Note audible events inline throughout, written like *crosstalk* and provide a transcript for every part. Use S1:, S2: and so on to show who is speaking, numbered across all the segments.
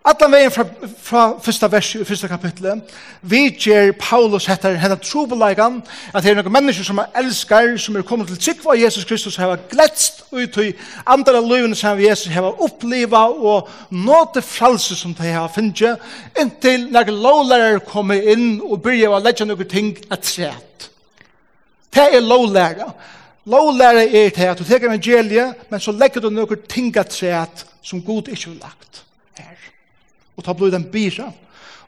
S1: Alla veien fra, fra første vers i første kapitlet, vi gjør Paulus etter henne trobelegan, at det er noen mennesker som er elskar, som er kommet til trygg av Jesus Kristus, har gledst ut i andre løyene som Jesus har opplevet, og nåte fralse som de har finnet, inntil når lovlærer kommer inn og begynner å legge noen ting et sett. Det er lovlærer. Lovlærer er det at du teker evangeliet, men så legger du noen ting et sett som Gud ikke har lagt og ta blod den byra.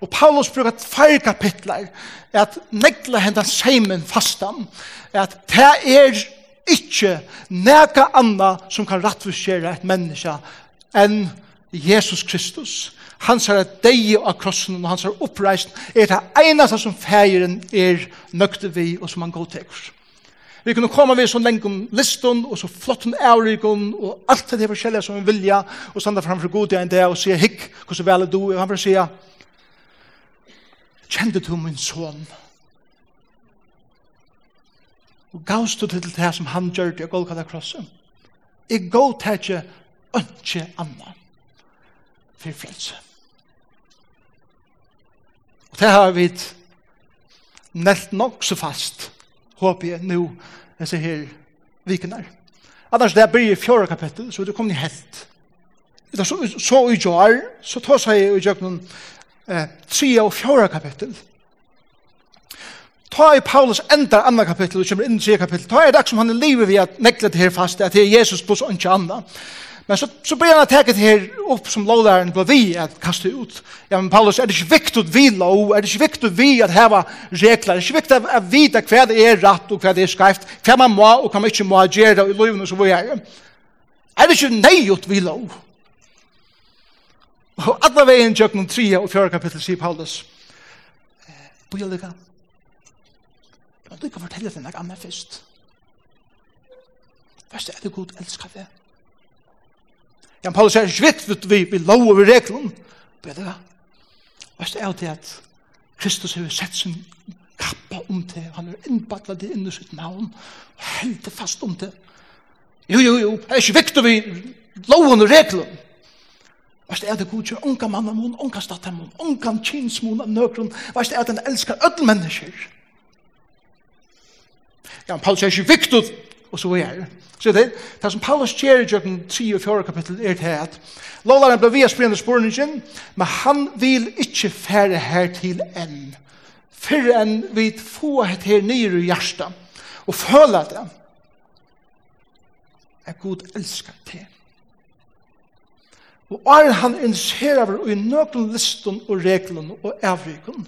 S1: Og Paulus brukar fire kapitler at negla hendan seimen fastan, at det er ikkje neka anna som kan rattvisjere et menneske enn Jesus Kristus. Hans er deg av krossen og hans er oppreist er det eneste som feiren er nøkte vi og som han godtekur. Vi kunne komme ved lenge om liston, og så flott om avrikon, og alt det forskjellige som vi vilja, og standa framfor god i en dag og sier, hikk, hvordan vel er du? Og han vil sier, kjente du min son? Og gavst du til det som han gjør det, og Golgata krossen? Jeg gav det ikke, ikke annan, for frelse. Og det har vi nelt nok så fast, håper jeg nå, jeg ser her viken der. Annars det blir i fjorda kapittel, så det kommer ni helt. Så, så, så i jar, så tar seg i jøkken eh, tre og fjorda kapittel. Ta i Paulus enda andre kapittel, og kommer inn i tre kapittel. Ta i dag som han er livet ved at neklet her fast, at det er Jesus pluss og ikke annet. Men så, så blir han å her opp som lovlæren på vi at kaste ut. Ja, men Paulus, er det ikke viktig at vi lov? Er det ikke viktig at vi at heva regler? Er det ikke viktig at vi vite hva det er rett og hva det er skreft? Hva man må og hva man ikke må gjøre i livet og så videre? Er det ikke nei at vi lov? Og alle veien tjøk noen tre og fjøre kapittel sier Paulus. Bøy og lykke. Jeg vil ikke fortelle deg noe annet først. Først er det god elsker det. Jan Paulus er svitt vi, vi lov over reglun. Vet du hva? Og det er det at Kristus har sett sin kappa om det. Han har innbattlet det inn i sitt navn. Og held det fast om det. Jo, jo, jo. Det er ikke viktig vi lov under reglun. Vast er det god gjør unga mann av mun, unga stadt av mun, unga kins mun av nøkron. Vast er at han elskar ödel mennesker. Ja, Paulus er ikke viktig og så er. Så det, det som Paulus kjer i jøkken 3 og 4 kapittel er til at Lålaren ble via spredende spørningen, men han vil ikke fære her til enn. Før enn vi få et her nyr i hjertet og føle det er god elsker til. Og er han initierer over i nøkken listen og reglene og avrykken,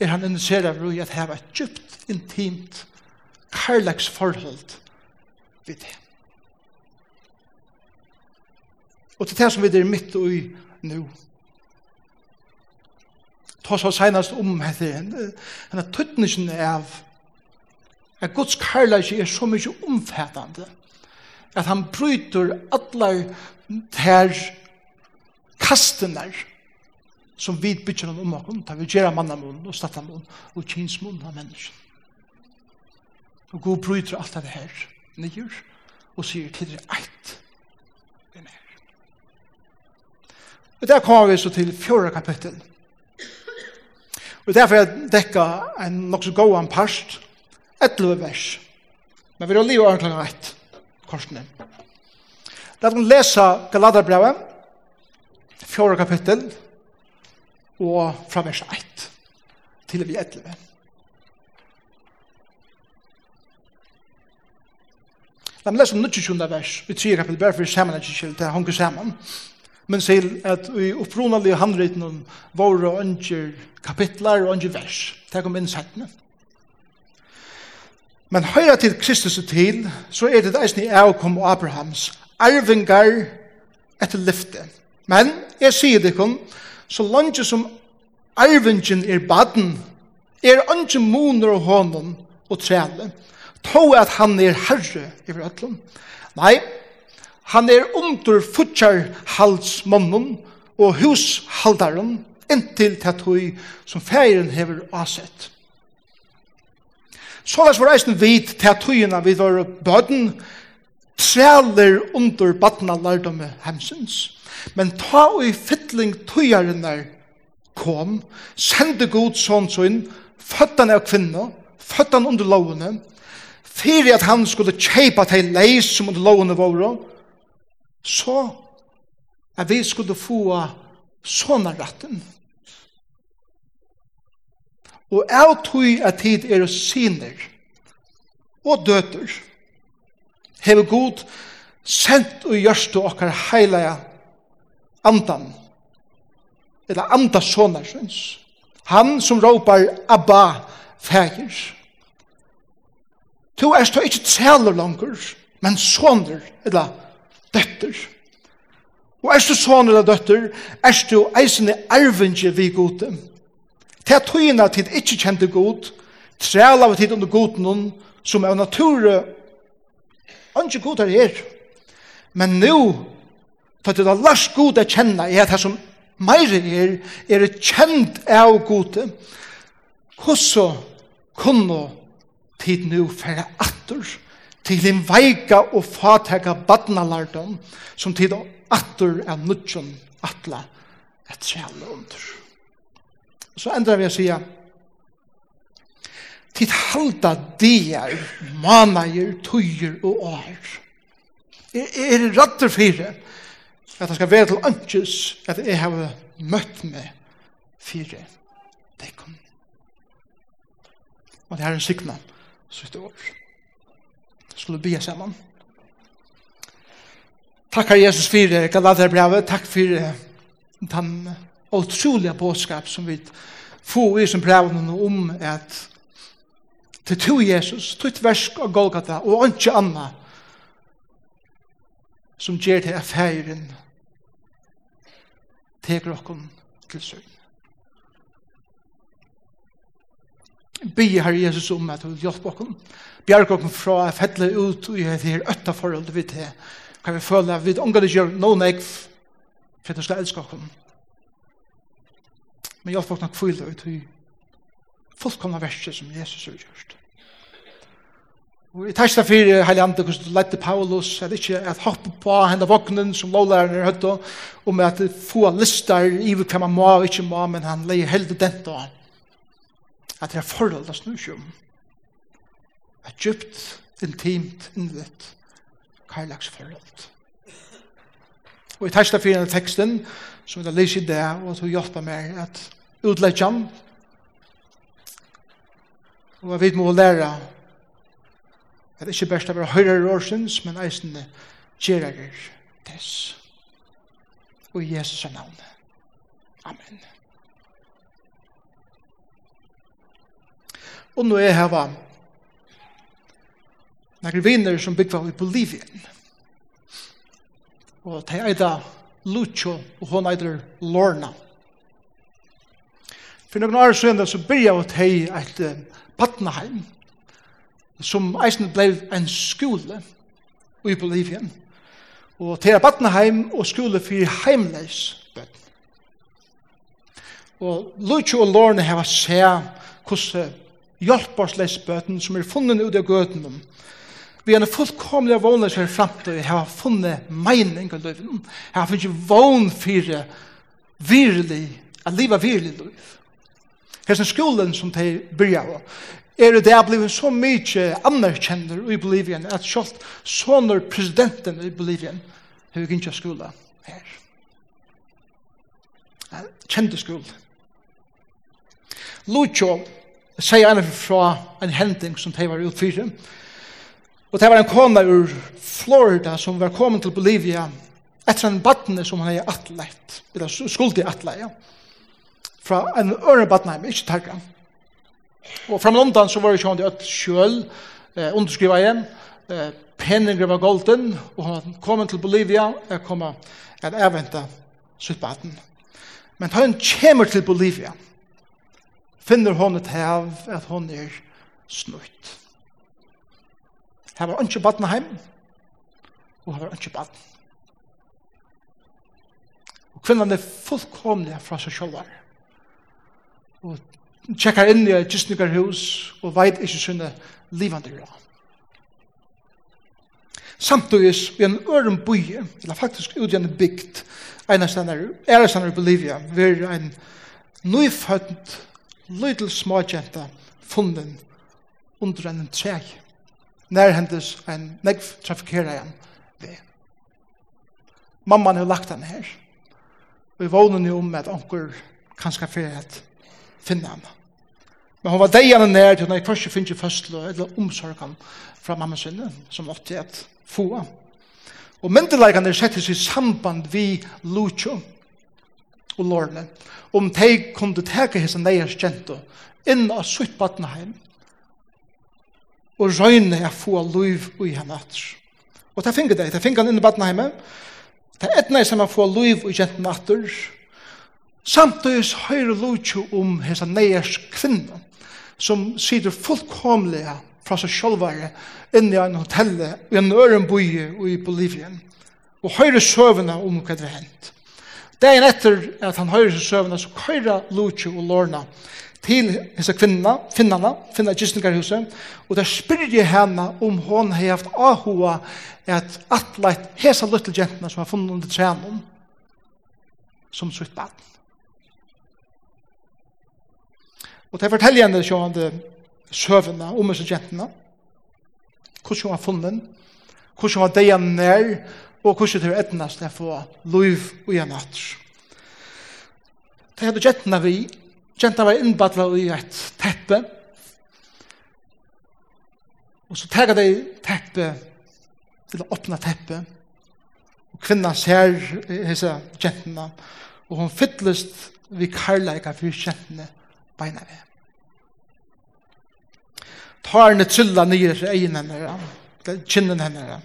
S1: er han initierer over i at hava et djupt, intimt, kærleks forhold vid det. Og til det som vi er midt i nå. Ta så senast om etter henne tøtningsen av at Guds karlæsje er så mye omfattende, at han bryter alle ter kastene som vi bytter om okken, da vi gjør mannamunn og stattamunn og kinsmunn av mennesken. Og Gud bryter alt det her nyer, og sier til det eit vi mer. Og der kommer vi så til fjorda kapittel. Og derfor er dekka en nok så god en parst, et vers. Men vi har livet av klokka eit, korsene. Da vi lesa Galaterbrevet, fjorda kapittel, og fra vers 1 til vi 11. Da vi leser 22. vers, vi tre kapitel bare for sammen er ikke skilt, det hanker sammen. Men sier at vi opprunalige handriten om våre og ønsker kapitler og ønsker vers, det kom inn settene. Men høyre til Kristus til, så er det eisen i avkom og Abrahams, arvingar etter lyfte. Men, jeg sier det kun, så langt som arvingen er baden, er ønsker moner og hånden og træle, to at han er herre i vrøtlen. Nei, han er under futjar halsmannen og hushaldaren inntil tattoi som feiren hever avsett. Så lest var eisen vid tattoina vid våre bøden træler under badna lærdomme hemsens. Men ta og i fytling tøyarinnar kom, sende god sånn sånn, føttan av kvinna, føttan under lovene, fyrir at han skulle kjeipa til leis som under lovene våre, så at vi skulle få sånne retten. Og jeg tror at tid er syner og døter. Heve god sendt og gjørst til okkar heilige andan, eller anda sånne syns. Han som råpar Abba, fægir. Tu er stå ikkje tæler langer, men soner, eller døtter. Og er du soner eller døtter, er du eisende arvinge vi gode. Til at tøyene tid ikkje kjente god, træl av tid under goden som er nature, ikke god er her. Men nu, for at det er lars god er kjenne, er det som meire er, er kjent av gode. Hvordan kunne tid nu færa atter til en veika og fatega badnalardom som tid atter er nudjon atla et sjæle under. Så endrar vi å sija tid halda dier, manager, tøyer og år. Er, er rattur fyrir at det skal være til ønskjus at jeg har møtt meg fyrir dekken. Og det er en signan sitt år. Skulle bya sammen. Takk her Jesus for Galaterbrevet. Takk for den utrolige bådskap som vi får i som brevene om at til to Jesus, tutt versk og Golgata og ikke anna som gjør til affæren teker okkom til søgn. Be Herre Jesus om at du vil hjelpe oss. Bjerg oss fra å fettle ut og gjøre det her øtta forhold vi til. Kan vi føle at vi omgår det gjør noen jeg for at du skal elske oss. Men hjelpe oss nok fylle ut i fullkomna verset som Jesus har gjort. Og i testa fyrir heilig andre hvordan du lette Paulus at ikke at hoppe på henne vognen som lovlæreren er høyt om at få lister i hva man må og ikke må men han leier heldig dent og han at det er forhold det snur om. Et djupt, intimt, innvitt, karlags forhold. Og i testa fyrir denne teksten, som jeg leser i det, og at hun hjelper meg at utleggja ham, og at vi må lære at det ikke best å være høyre årsens, men eisende gjerrer tess. Og i Jesus navn. Amen. Og nå er jeg var noen viner som bygger i Bolivien. Og de da Lucho, og hun er Lorna. For noen år siden så bygger jeg å ta et Patnaheim, som eisen ble en skole i Bolivien. Og til Patnaheim og skole for heimleis bøtt. Og Lucho og Lorna har seg hvordan hjelparsleisbøten som er funnet ut av gøten om. Vi er fullkomlig av vågnet seg frem til å ha funnet mening av løven. Jeg har funnet vågne for virkelig, at livet virkelig løv. er skolen som de byrja av, er det jeg blivit så mykje anerkjenner i Bolivien, at selv sånne presidenten i Bolivien har vi ikke skola her. Kjente skola. Lucho, sier en fra en hending som de var utfyrre. Og det var en kona ur Florida som var kommet til Bolivia etter en badne som han hadde atleit, eller skuldig atleit, ja. Fra en øre badne, men ikke takk. Og fra London så var det sånn at sjøl eh, underskriva igjen, eh, penninger var golden, og han kom til Bolivia, jeg kom at avventa sitt badne. Men da han kommer til Bolivia, finner hon et hev at hon er snutt. Her var ikke baden heim, og her var ikke baden. Og kvinnan er fullkomlig fra seg sjølvar. Og tjekkar inn i et kistnukar hus, og veit ikke sunne livande råd. Samtidig i en øren bøye, eller faktisk ut i en bygd, en av stedet er i Bolivia, vi er en nyfødt lydel småkjenta funden under en treg nær hendes en negv trafikera igjen ved. Mamman har lagt han her og i vånen jo om at onker kanskje fyrir at finne henne. Men hon var deian nær til når jeg finnes finner fødsel eller omsorgan fra mamma sinne som åtti at få. Og myndelagene settes i samband vi Lucho, og lårene, om de kunne teke hese neiers kjento inn av sutt badneheim, og røyne jeg få liv i henne atter. Og det finner det, det finner han inn i badneheim, det er etnei som jeg få liv i jenten atter, samtidig høyre lutjo om hese neiers kvinna, som sitter fullkomlega fra seg sjølvare inn i en hotell i en ørenboi i Bolivien, og høyre søvende om hva det har hendt. Dagen etter at han høyrer seg søvnene, så køyra Lucio og Lorna til hese kvinna, finnana, finna gistningarhuset, og der spyrje henne om hon hei haft ahua at atleit hesa luttel jentna som har funnet under trænen som sutt baden. Og det forteller henne sjå han det søvnene om hese jentene, hvordan hun har funnet, hvordan hun har deia nær, og hvordan det er etnast er for liv og en natt. Det hadde gentene vi, gentene var innbattla i et teppe, og så tega de teppe, til å åpne teppe, og kvinna ser hese gentene, og hun fyllest vi karlæka for gentene beina ved. Tarne trilla nye egin henne, kinnen henne,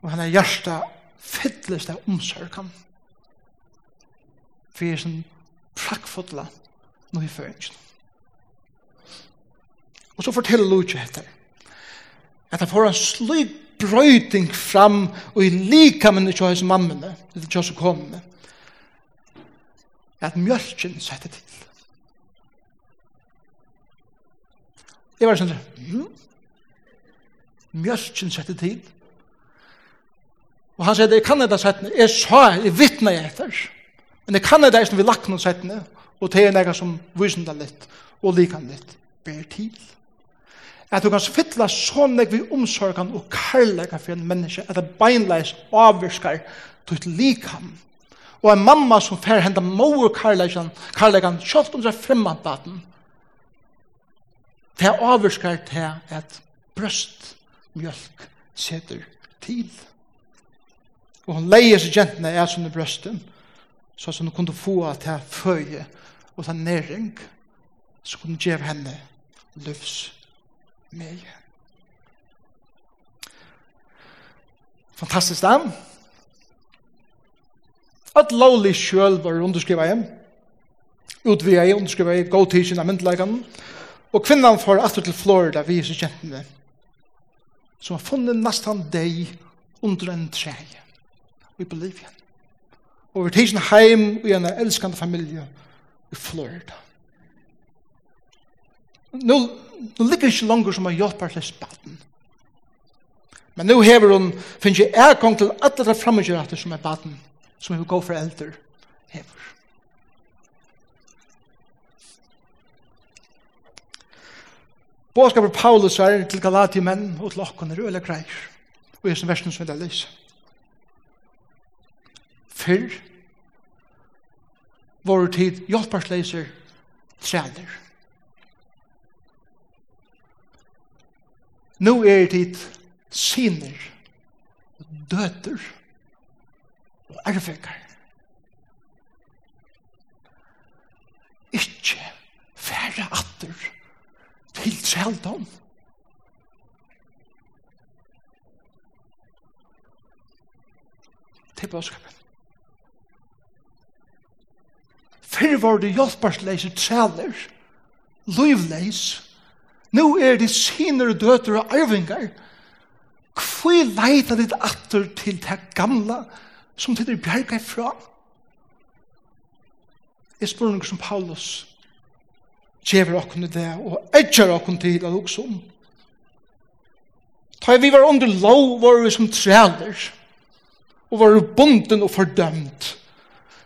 S1: Og henne hjärsta fyllest av omsorgan. For jeg er sånn prakkfodla nå i føringen. Og så forteller Lucia etter at han får en slik brøyting fram og i likamene til hans mammene, til hans kommene, at mjölkjen setter til. Jeg var sånn, hm? mjölkjen sette til, Og han sier, jeg kan det sette, jeg sa, jeg vittner jeg etter. Men jeg kan det som vi lagt noen sette, og det er noe som viser det litt, og liker litt, ber til. At du kan fytla sånn jeg vi omsorgen og kærleika for en menneske, at det beinleis avvirskar til likan. Og en mamma som fer henda mor kærleikan, kærleikan, kjolt om seg fremmantbaten, det avvirskar til at brøstmjølk setter til. Og hun leier seg gentene er som i brøsten, så at hun kunne få at det føye og ta næring, så kunne hun gjøre henne løvs meg. Fantastisk dem. At lovlig sjøl var underskrivet hjem. Utvida jeg, underskriva jeg, go teaching av myndelagan. Og kvinnan får atter til Florida, vi er så kjentene, som har funnet nesten deg under en treje i Bolivia. Og vi tar sin heim i en elskande familie i Florida. Nå, nå ligger ikke langer som har hjelper til spaden. Men nå hever hun, finnes jeg er gang til alle de fremmedgjørte som er baden, som er går for eldre hever. Båskapet Paulus er til Galatimenn og til åkken er øyelig greier, og i sin versen som vi da lyser. Fyrr vår tid hjelparsleiser træler. Nå er tid sinner, døter og erfekar. Ikke færre atter til trældom. Til bådskapen. Fyrir var det hjelparsleise træler, livleis, Nå er det sinere døter og arvingar. Hvor leita ditt atter til det gamla som til det bjerga ifra? Jeg spør noe som Paulus Gjever okkur til det og edger okkur til det også. Ta vi var under lov var vi som træler og var bunden og fordømt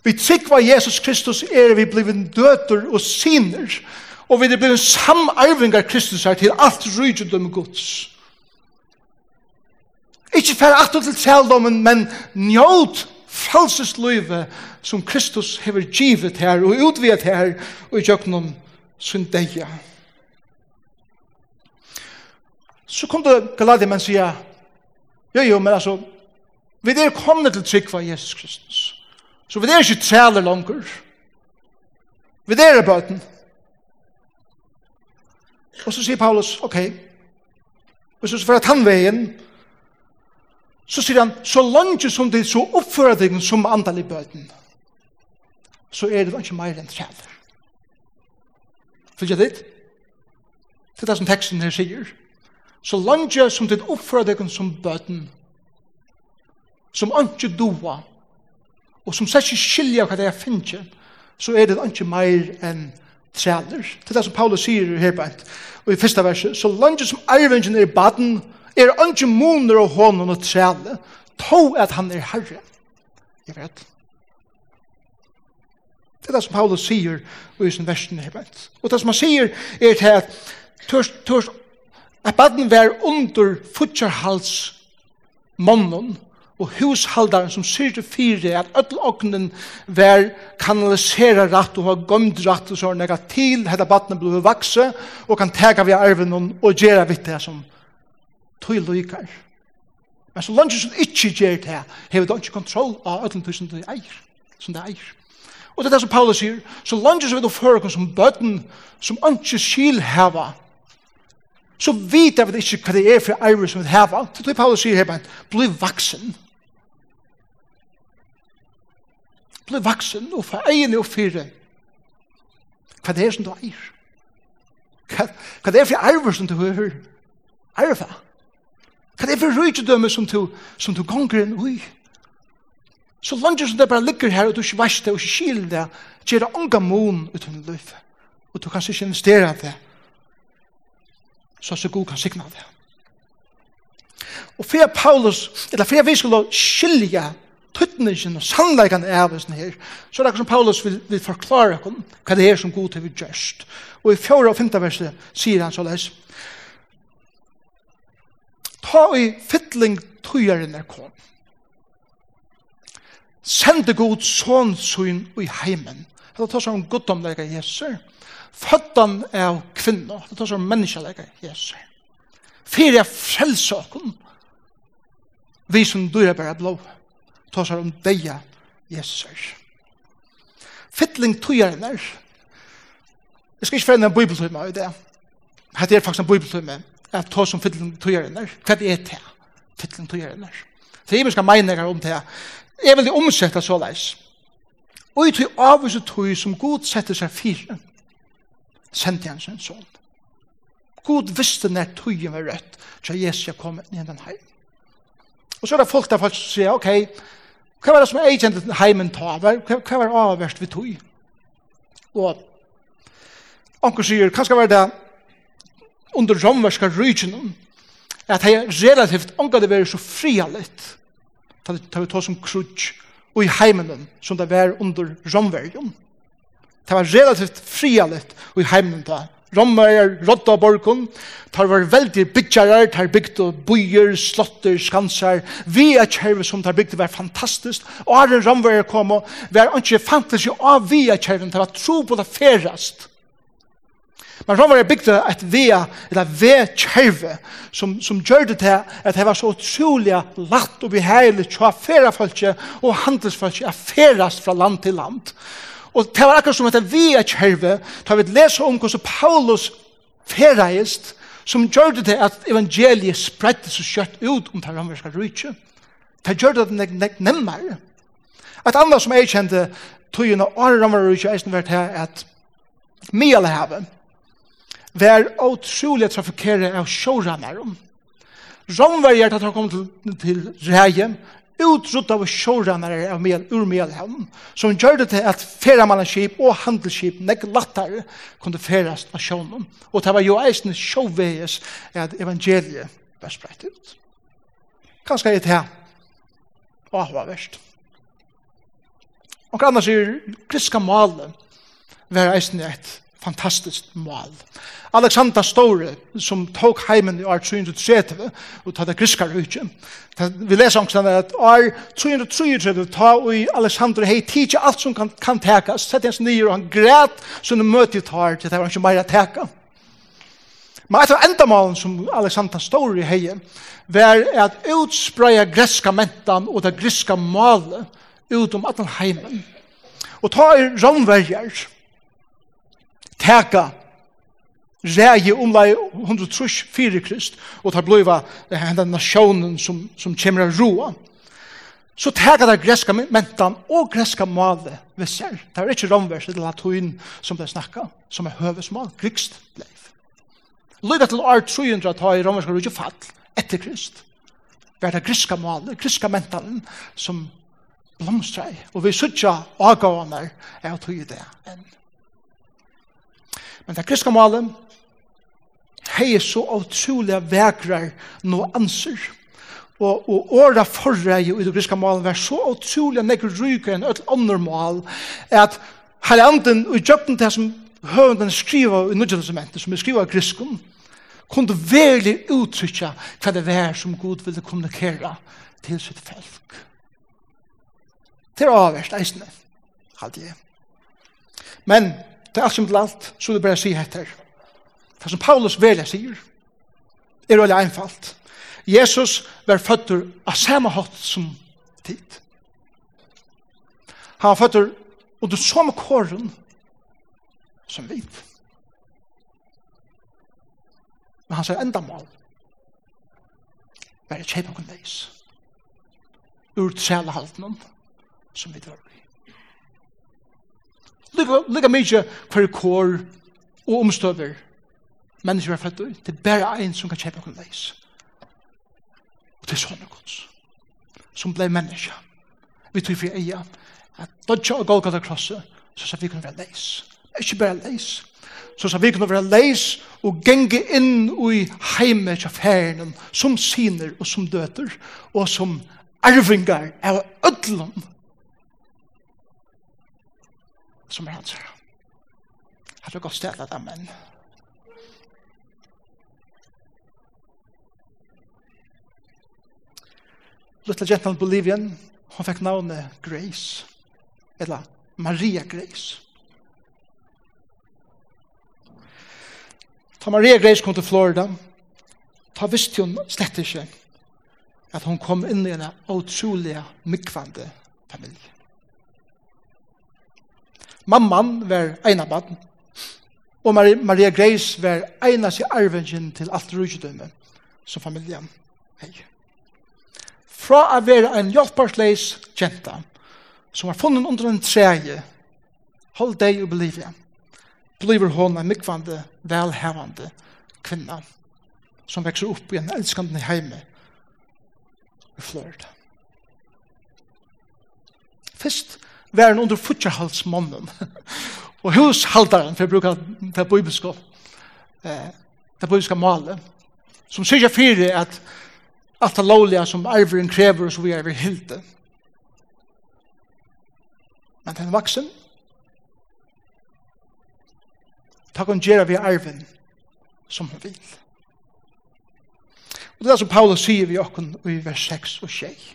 S1: Vi tryggva Jesus Kristus er vi bliven døter og sinner. og vi er bliven samarvingar Kristus her til alt rydgjødom Guds. Ikke færre atter til tældommen, men njålt løyve som Kristus hever givet her og utvidet her og i jøknum sundeia. Så kom det Galadia men sier, jo jo, men altså, vi er kommet til tryggva Jesus Kristus. Så vi er ikke træler langer. Vi er bøten. Og så sier Paulus, ok, hvis du fører tannveien, så sier han, så langt som det så oppfører deg som andal i bøten, så er det ikke mer enn træler. Fylgjer dit? Det er det som teksten her sier. Så langt som det oppfører deg som bøten, som ikke doa og som slett ikke skilja hva det er finnes, så er det ikke mer enn træler. Det er det som Paulus sier her på en. Og i første verset, så langt som arvingen er baden, er ikke moner og hånden og træle, to at han er herre. Jeg vet. Det er det som Paulus sier i sin versen her på en. Og det som han sier er til at tørst, tørst, at baden var under futjarhals mannen, og hushaldaren som syrte fire at öll ognen var kanalisera rætt og ha gomd rætt og sånn ega til hetta batnet blei vakse og kan tega vi arven og gjera vitt det som tog lykar men så langt som ikkje gjer det hever det ikkje kontroll av öll tusen det eier som det eier og det er det som Paulus sier så langt som vi då fyrir som bøtten som ikkje skil heva så vet vi ikkje hva det er for arver som vi heva så tøy Paulus sier heva bli vaksen bli vaksen og få egen og fyre. Hva det er som du eier? Hva, hva det er for arver som du hører? Arva. Hva er det for rydgjødømme som du, som du gonger en ui? Så langt som det bare ligger her, og du ikke varst det, og ikke skiler det, gjør det unga mån uten løyf. Og du kan ikke investere det. Så så god kan signa det. Og for Paulus, eller for vi skulle skilja tøtningen og sannleikene av oss her, så er det som Paulus vil, vil forklare oss hva det er som god til vi gjørst. Og i fjore og femte verset sier han så les, Ta i fytling tøyeren er kom. Sende god sånn søn i heimen. Det tar seg om goddomleika Jesus. Føddan av kvinna. Det tar seg om menneskeleika Jesus. Fyre frelse oss. Vi som dører bare blået tåsar om deia Jesus. Fittling tøyaren er. Jeg skal ikke fremme en bibeltøyma i det. Hette er faktisk en bibeltøyma. Jeg tås om fittling tøyar der. Hva er det? Fittling tøyar der. Det er mye meninger om det. Jeg vil omsette så leis. Og i tøy avvise tøy som god setter seg fire, sendte han sin sånn. God visste når tøyen var rødt, så Jesus er kommet ned den her. Og så er det folk der faktisk sier, ok, Hva var det som jeg kjente heimen ta? Hva, hva var avverst vi tog? Og anker sier, hva skal være det under romverska ryggen at hei relativt anker det være så frialit ta vi ta som krutsk og i heimen som det var under romvergen. Det var relativt frialit og i heimen ta Rommer, Rottaborgum, tar var veldig byggjarar, tar byggt og byer, slotter, skansar, vi er kjerve som tar byggt var fantastisk, og er Rommer kom og vi er ikke fantasy av vi er kjerven, tar var tro på det ferast. Men Rommer er byggt et vi eller vi kjerve, som, som gjør det til at det var så utrolig latt og beheilig til å færa folk og handelsfolk, å færast fra land til land. Og det var akkurat som at vi er kjerve, da vi leser om hvordan Paulus ferreist, som gjør det til at evangeliet spredte så kjøtt ut om det romerske rydtje. Det gjør det at det nek nemmere. Et annet som jeg kjente tøyene av romerske rydtje eisen vært her, at Mielhavet var utrolig trafikere av sjårannarum. Romverjer, da de kom til, til Reien, utrott av sjårannar av mel, ur melhavn, som gjør det til at ferramannskip og handelsskip nek lattar kunne ferast av sjånen. Og det var jo eisen sjåveges at evangeliet var spreit ut. Kanskje er det her. Åh, hva verst. Og annars er kristka malen var eisen et fantastiskt mål. Alexander Store, som tok heimen i år 330, og tatt det griskar utje. Vi leser også at år 330, ta og Alexander hei tidsi alt som kan, kan tekas, sett hans nye og han græt, som han møte tar til det var ikke meira teka. Men et av endamalen som Alexander Store hei, var at utspreia greska mentan og det griska malet utom at heimen. Og ta i romverjer, teka rægi umlai 103 fyrir krist, og tar bløyva henda nasjonen som, som kjemmer av roa. Så teka der greska mentan og greska male ved seg. Det er ikke romvers eller latuin som det snakka, som er høvesmal, grikst leif Løyga til år 300 ta i romerska rujtje fall etter krist. Det er det griska male, griska mentanen som blomstrar. Og vi sutja avgavane er å tog i det enn. Men det kristne målet hei så utrolig vekrar no anser. Og, og åra forra i det kristne målet var så utrolig nekker ryker enn et andre mål at her anden og jøkken det som høvenden skriver i nødgjødelsesmentet som er skriver i kristne kunne veldig uttrykja hva det var som Gud ville kommunikere til sitt folk. Til avverst eisene, hadde jeg. Men det er alt som til alt, så det bare sier etter. Det som Paulus velja sier, er veldig einfalt. Jesus var føtter av samme hatt som tid. Han var føtter under samme kåren som vi. Men han sier enda mål. Bare kjøp noen leis. Ur tjela som vi drar i. Lika mykje hver kår og omstøver mennesker er født Det er bare en som kan kjepa okkur leis. Og det er sånne gods. Som blei menneska. Vi tog fri eia at dodja og Golgata krosset så sa vi kunne være leis. Ikke bare leis. Så sa vi kunne være leis og genge inn i heime til ferien som siner og som døter og som arvingar av ødlom som er hans. Har du godt stedet, amen. Little gentleman Bolivian, hun fikk navnet Grace, eller Maria Grace. Ta Maria Grace kom til Florida, ta visste hun slett ikke at hun kom inn i en utrolig mykvande familie. Mamman var eina baden, og Maria, Maria Grace var eina seg arvengen til alt rujudømme som familien hei. Fra å være en hjelparsleis kjenta som var funnet under en treje, hold deg og believe, blir hon en mykvande, velhevande kvinna som vekser opp i en elskande heime i Florida. Fyrst væren under futjahalsmannen. *laughs* og hushaldaren, for jeg bruker det bibelske, eh, det bibelske malet, som sier fyrir at alt det lovlige som arveren krever, så vi er vi hilde. Men den vaksen, takk om gjerra vi arven som han vil. Og det er som Paulus sier vi okken i vers 6 og 6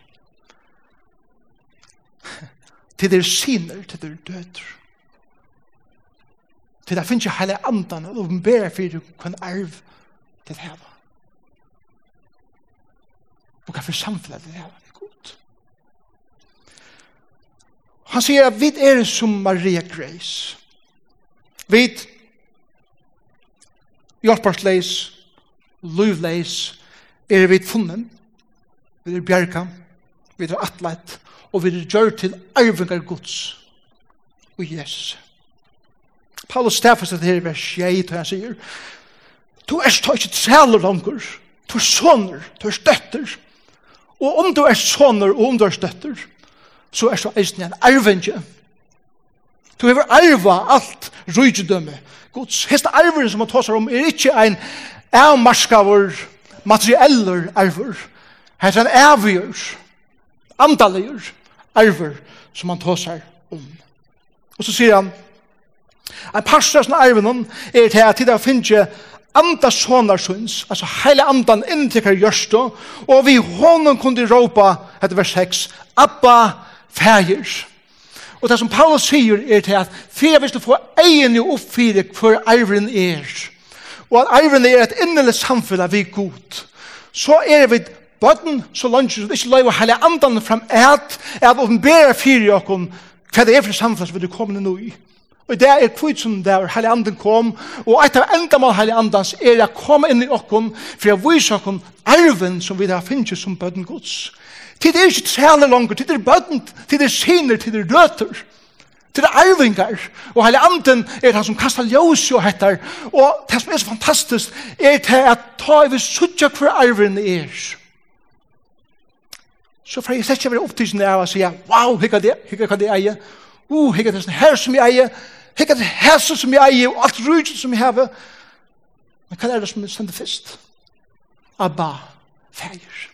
S1: til der syner, til der døder. Til der finnes jo hele andan, og åpenbæra for hva arv til det her. Og hva for samfunnet til det her er godt. Han sier at vi er som Maria Grace. Vi hjelparsleis, lovleis, er vi funnen, vi er bjerka, vi er atlet, og vi gjør til arvingar gods og Jesus. Paulus stafas at her i vers 6, han sier, du er stå ikke træler langer, du er soner, du er støtter, og om du er soner og om du er støtter, så er så eisen en arvinge. Du hever arva alt rydgjødømme. Guds heste arver som han tåsar om er ikke en avmarskavur, materieller arver. Her er en avgjør, andaligur, arver som han tåsar om. Og så sier han, en pastor som arven er til at det finnes andas sonar syns, altså heile andan inntikkar gjørstå, og vi honom kunde råpa, etter vers 6, Abba, fægir. Og det som Paulus sier er til at fyrir vi du få egen jo oppfyrir hver arven er, og at arven er et innelig samfunn av vi god, så er vi bøtten, så lønner vi ikke løy å helle andan fram et, at åpenbæra fyrir jokken, hva det er for samfunn som vi kommer nå i. Og det er kvitt som det er helle andan kom, og et av enda mal helle andans er å komme inn i okken, for jeg viser okken arven som vi har finnes som bøtten gods. Tid er ikke træne langer, tid er bøtten, tid er siner, tid er døter tid er arvingar. Og hele anden er han som kastar ljós og hettar. Og det som er så fantastisk er til at ta i vi suttja hver arven er så får jeg slett ikke være opptidsen av å si, wow, hikka det, hikka hva det eier, uh, hikka det her som jeg eier, hikka det her som jeg eier, og alt rydgen som jeg hever. Men hva er det som jeg sender først? Abba, feir.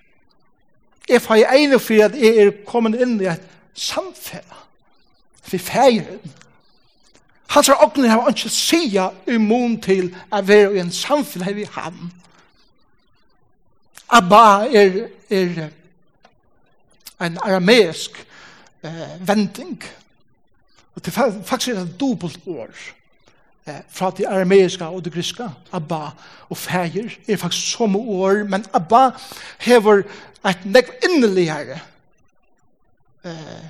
S1: Jeg får jeg enig for at jeg er kommet inn i et samfunn. for feir. Hans er åkne har ikke sida immun til å være i en samfunn her i ham. Abba er, er, er en arameisk eh, vending. Og det er faktisk et dobbelt år eh, fra det arameiska og det griska, Abba og feir, er faktisk som år, men Abba hever et nekv inneligere eh,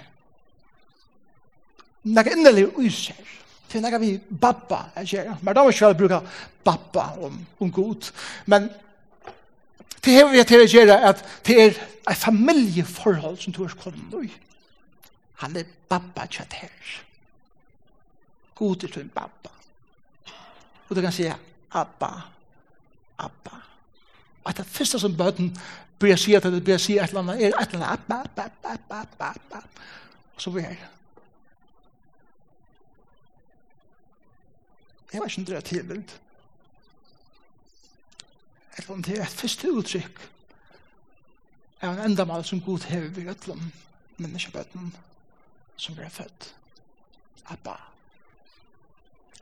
S1: nekv inneligere user til nekv vi babba, jeg sier, men da må jeg selv bruke babba om, om god, men Det har vi til å gjøre at det er et familieforhold som du har kommet i. Han er babba tjatt her. God er til en pappa. Og du kan si Abba, Abba. Og det første som bøten bør si at det bør si et eller annet, er et eller annet Abba, Abba, Abba, Abba, Abba. Og så blir er Jeg var ikke en drøy tilbild eller om det er et første uttrykk av en enda mal som god hever ved øtlom menneskebøtten som ble født. Abba.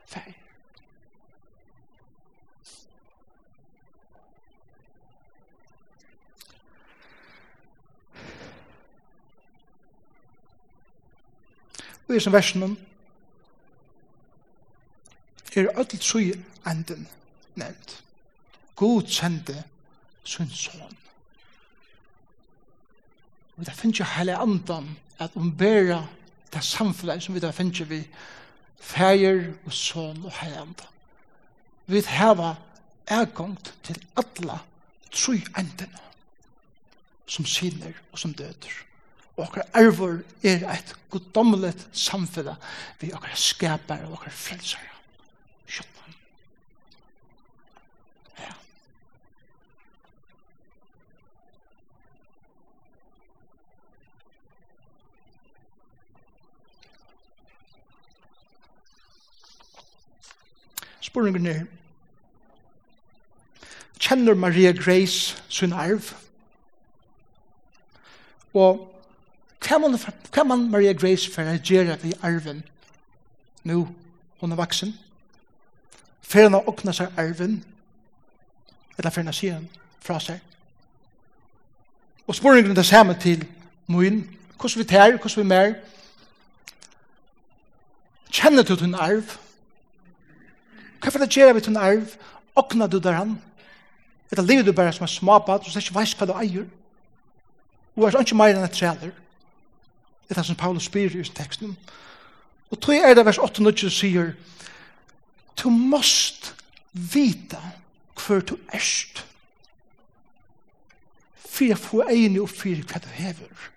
S1: Fær. Og i som versen er ødelt sui enden nevnt. God sendte sin son. Og det finnes jo hele andan at umbera det samfunnet som vi da finnes vi feir og son og hele andan. Vi heva ergångt til alla tru endene som sinner og som døder. Og okkar ervor er et goddomlet samfunnet vi okkar skapar og okkar frelsar. Spurningen er, kjenner Maria Grace sin arv? Og hva man, hva man Maria Grace for å gjøre i arven nå hun er vaksen? For å åpne seg arven? Eller for å si den fra seg? Og spurningen er det samme til Moin, hvordan vi tar, hvordan vi mer? Kjenner du din arv? Hva for det gjør vi til en arv? Åkna du der han? Etter livet du bare som er småpad, og så ikke veis hva du eier. Og er ikke mer enn et trealer. Det er det som Paulus spyr i teksten. Og tog er det vers 8-9 sier, Du måst vita hver du erst. For jeg får egnet og for hva du hever.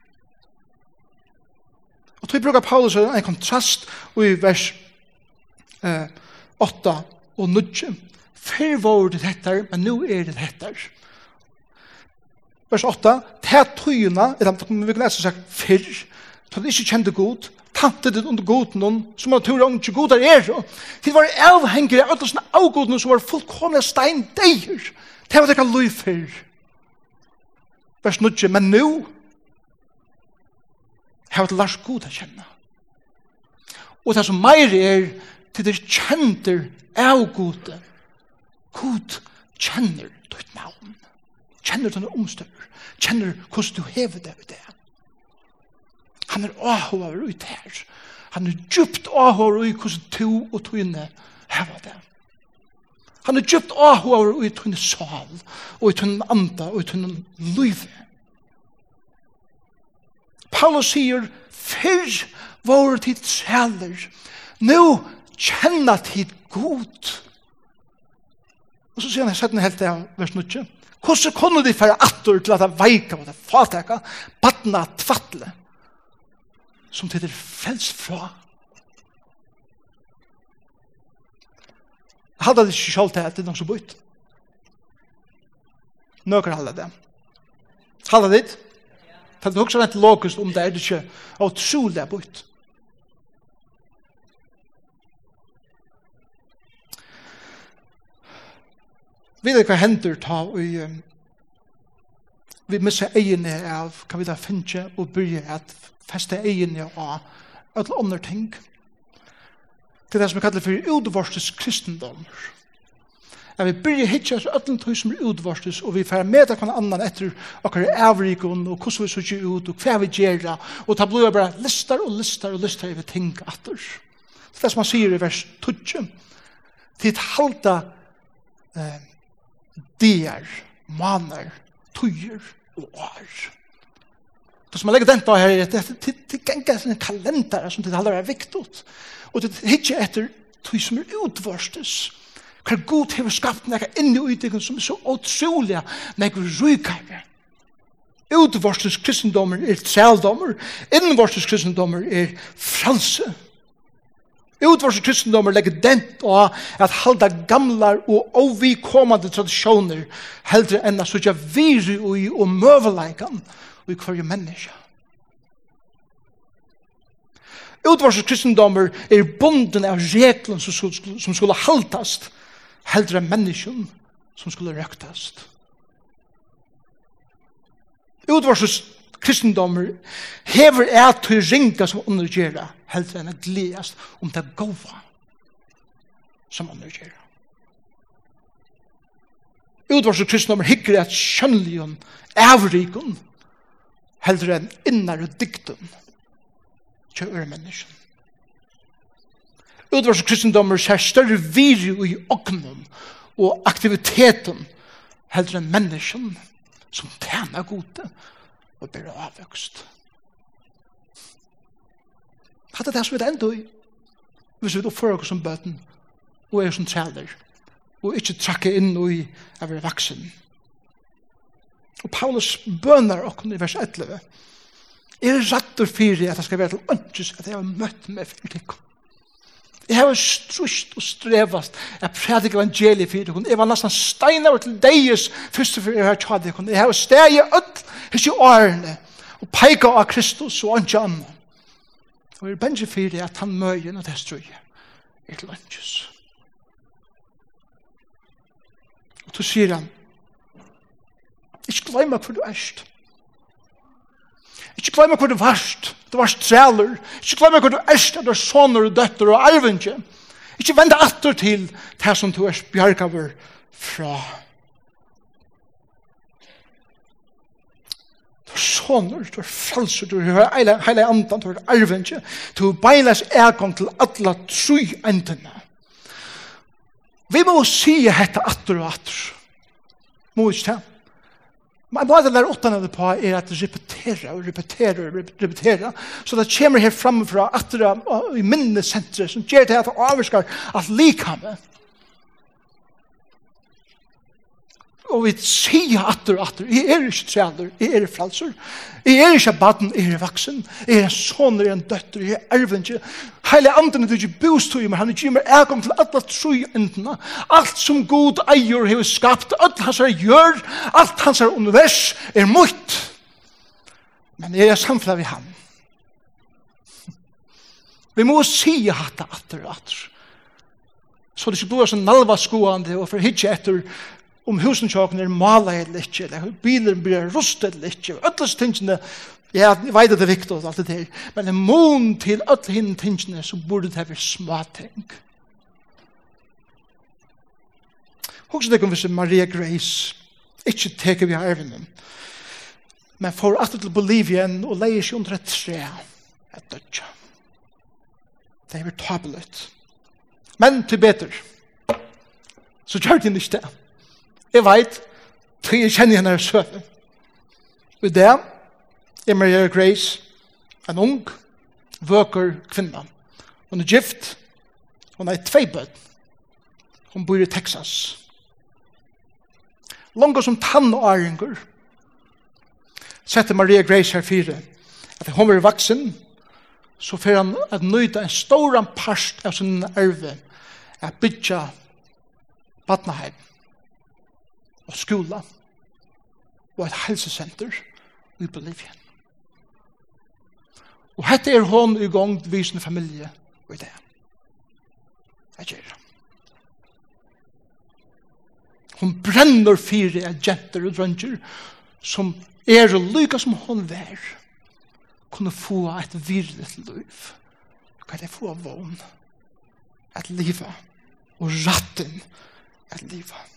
S1: Og tog bruker Paulus en kontrast i vers eh, 8 og nødje. Før var det dette, men nå er det dette. Vers 8. Ta tøyene, eller vi kan lese seg før, ta det ikke kjente god, tante det under goden noen, som man tror ikke god er er. Det var avhengig av alle sånne avgodene som var fullkomne stein steindeier. Det var det kan løy før. Vers 9. Men nå, har vi lars god å kjenne. Og det som meir er, til det kjenter av gode. God kjenner ditt navn. Kjenner dine omstøver. Kjenner hvordan du hever det ved det. Han er åhåver ut her. Han er djupt åhåver ut hvordan du og tøyne hever det. Han er djupt åhåver ut tøyne sal, og i tøyne anda, og i tøyne løyve. Paulus sier, fyrr vår tid sæler, Nå kjenna tid god. Og så sier han, jeg setter helt av vers 9. Hvordan kunne de fære atter til at det veika og det fataka, badna tvattle, som til det fels frels fra? Hadde det ikke sjalt til at det er noe som bøyt? Nøkker hadde det. Hadde det? Det er også rett logisk om det er det ikke utrolig bøyt? Ja. Vi vet hva hender ta og um, vi misser egene av hva vi da finner og byrje at feste egene av alle andre ting. Det er det som vi kallar for udvarstes kristendommer. Ja, vi byrje hitja oss öllum tøy som er udvarstes og vi fær med hver annan etter okkar avrikon og hvordan vi sutja ut og hva vi gjerra og ta blod bara listar og listar og listar over ting atter. Det er det som han sier i vers 12. Tid halda eh, dier, maner, tøyer og år. Det som jeg legger den på her, det er gengar sine kalender som det aldri er viktig. Og det er ikke etter tøy som er utvarstes. Hva er god til å hever noe inn i utdikken som er så utrolig nekka rykare. Utvarstes kristendommer er trældommer, innvarstes kristendommer er fralse. Fralse Utvars kristendommer legger dent av at halda gamlar og ovikommande tradisjoner heldre enn at sutja viri og i og møveleikan og i hverje menneska. Utvars kristendommer er bunden av reglen som, som skulle haltast heldre enn som skulle røktast. Utvars kristendommer hever er til ringa som undergjera heldur enn a gleast om det gova som undergjera. Utvars kristendommer hikker at kjønlion avrikon heldur enn innar og diktum til øre menneskjen. Utvars og kristendommer ser større viri i oknum og aktiviteten heldur enn menneskjen som tjener gode og og blir avvøkst. Hatt det som vi enda i. hvis Vi oppfører oss som bøten og er som træler og ikke trakker inn i av er vaksen. Og Paulus bønar okken i vers 11. Er rattur fyrir at det skal være til ønskes at jeg har møtt meg fyrir tikkum. Jeg har strust og strevast. Jeg prædik evangeliet for dere. Jeg var nesten steinar til deis først og fyrir jeg har tjad dere. Jeg har steg i öll hos i årene og peika av Kristus og andre anna. Og jeg er bensi fyrir at han møyen og det strøy er til lunges. Og så sier han, ikke glem hvor du erst. Ikke glemme hvor du varst. Du varst træler. Ikke glemme hvor du erst, at du er soner og døtter og arvinge. Ikke vende atter til det som du er bjergaver fra. Du er soner, du er falser, du er heile andan, du er arvinge. Du er beiles egon til alle tru endene. Vi må si hette atter og atter. Må ikke det? Men hva det der åttan er på er at repetera og repetera og repetera. Så det kommer her framfra at det er i minnesenteret som gjør det at det avvarskar at likhamme og vi sier atter og atter, jeg er ikke trealer, jeg er fralser, jeg er ikke baden, jeg er vaksen, jeg er en son, jeg er en døtter, jeg er erven ikke, hele du er ikke boost til meg, han er ikke mer ekom til alle tru endene, alt som god eier har skapt, alt hans er gjør, alt hans er univers, er mot, men jeg er samfunnet ved ham. Vi må si atter, og atter, så det ikke blir sånn nalva skoende og for hitje etter om husen tjokken er malet eller ikke, eller bilen blir rustet eller ikke, og alle tingene, ja, jeg vet at det er viktig og alt det der, men en mån til alle henne tingene, så burde det være små ting. Hvordan det kom hvis Maria Grace ikke teker vi av ervene, men får at til Bolivia og leier seg under et tre, et dødja. Det er tablet. Men til bedre, så gjør det ikke det. Jeg vet, for jeg kjenner henne søte. Og det er Maria Grace, en ung, vøker kvinne. Hun er gift, hun er tveibød. Hun bor i Texas. Langt som tannåringer setter Maria Grace her fire. At hun er vaksen, så får han at nøyda en stor part av sin erve at bytja badnaheim og skola og et helsesenter i Bolivia. Og hette er hon i gang vi sin familie og i det. Jeg gjør det. Hon brenner fire av jenter og drønger som er og lykke som hon vær kunne få et virret liv. Kan jeg få vogn? Et livet og ratten et livet.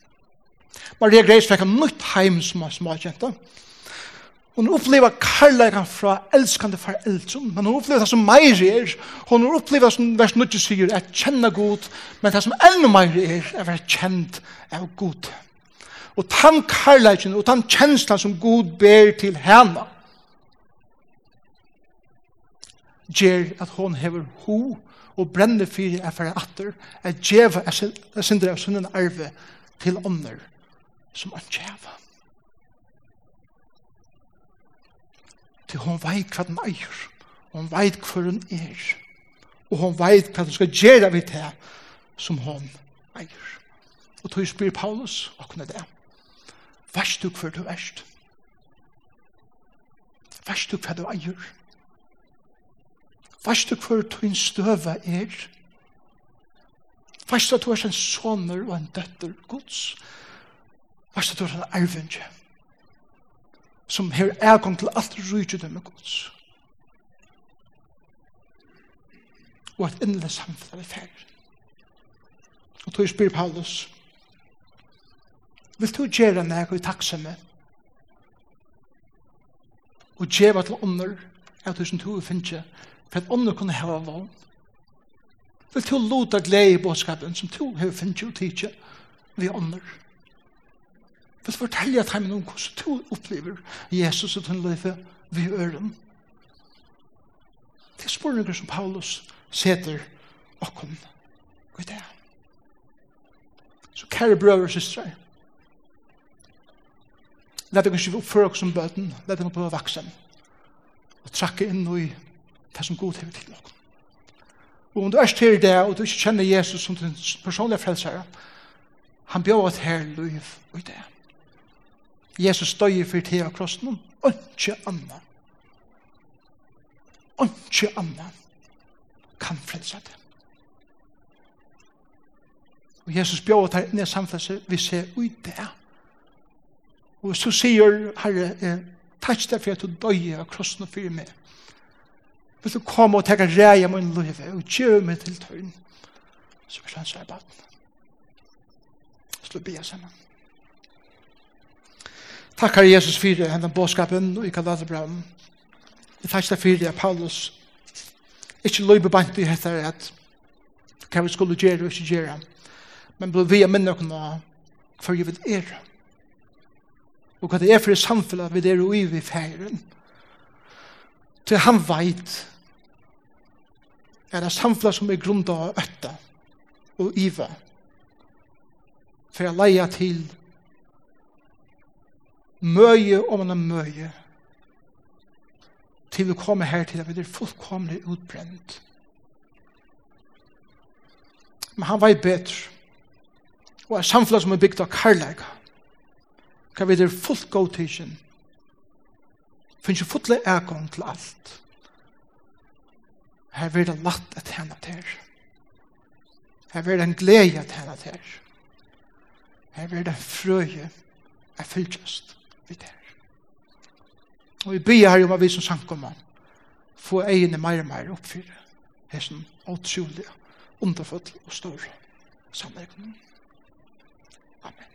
S1: Maria Grace fikk en nytt heim som var småkjente. Hun opplever karlægen fra elskande foreldre, men hun opplever det som meir er. Hun opplever det som vers 9 sier, at kjenne god, men det som enda meir er, er være kjent av god. Og den karlægen og den kjenslen som god ber til henne, gjør at hun hever ho og brenner fyrir er for atter, at djeva er sindre av sunnen arve til ånder som han tjeva. Til hon veit hva den eier. hon veit hva hun er. Og hon veit hva hun skal gjøre vidt det som hon eier. Og tog spyr Paulus, og kunne det. Værst du hva du erst. Værst du hva du eier. Værst du hva du støve er. Værst du at du er en sonner og en døtter gods. Værst Varst du en arvinge som har ægong til alt rujtje med gods. Og et endelig samfunn er ferdig. Og tog spyr Paulus, vil du gjøre meg i takksomme og gjøre til ånder av tusen to og finner for at ånder kunne hava vann. Vil du lota glede i båtskapen som to har finnet og tidsje vi ånder vil fortelle at heimen om hvordan du opplever Jesus og den løyfe vi øren. Det er spørninger som Paulus seter og kom. Hva er det. Så kære brøver og søstre, let dere ikke oppføre oss som bøten, let dere prøve vaksen, og trakke inn i det som god hever til okkom. Og om du er til det, og du ikke kjenner Jesus som din personlige frelsere, han bjør at her liv og i det. Jesus støyer for til av krossen, og ikke annet. Og ikke annet kan frelse det. Og Jesus bjør at det er samfunnet, vi ser ut det. Og så sier Herre, eh, takk deg for at du døy av krossen og fyrer meg. Vil du komme og tega reie min liv og gjør meg til tøyn som er sannsar i baden. Slå bia sammen. Takkar Jesus fyrir hendan båskapen og i Galaterbraun. Jeg takkar fyrir at Paulus ikke løybe bant i hettar at hva vi skulle gjøre og ikke gjøre, men blei vi a minna okna for vi vil er. Og hva det er for i samfunnet vi er og i vi færen. Til han veit er det samfunnet som er grunda av øtta og iva for jeg leia til møye om er møye til vi kommer her til at vi er fullkomlig utbrent. Men han var i bedre. Og er samfunnet som er bygd av karlæga. Kan vi er fullt god tidsen. Finns jo fulle egon til alt. Her vil det latt at henne til. Her vil det en glede at henne til. Her vil det frøye at fylltjøst vi der. Og vi byr her om at vi som samkommer få egene mer og mer oppfyre hessen åtsulige, underfull og stor sammenhengen. Amen.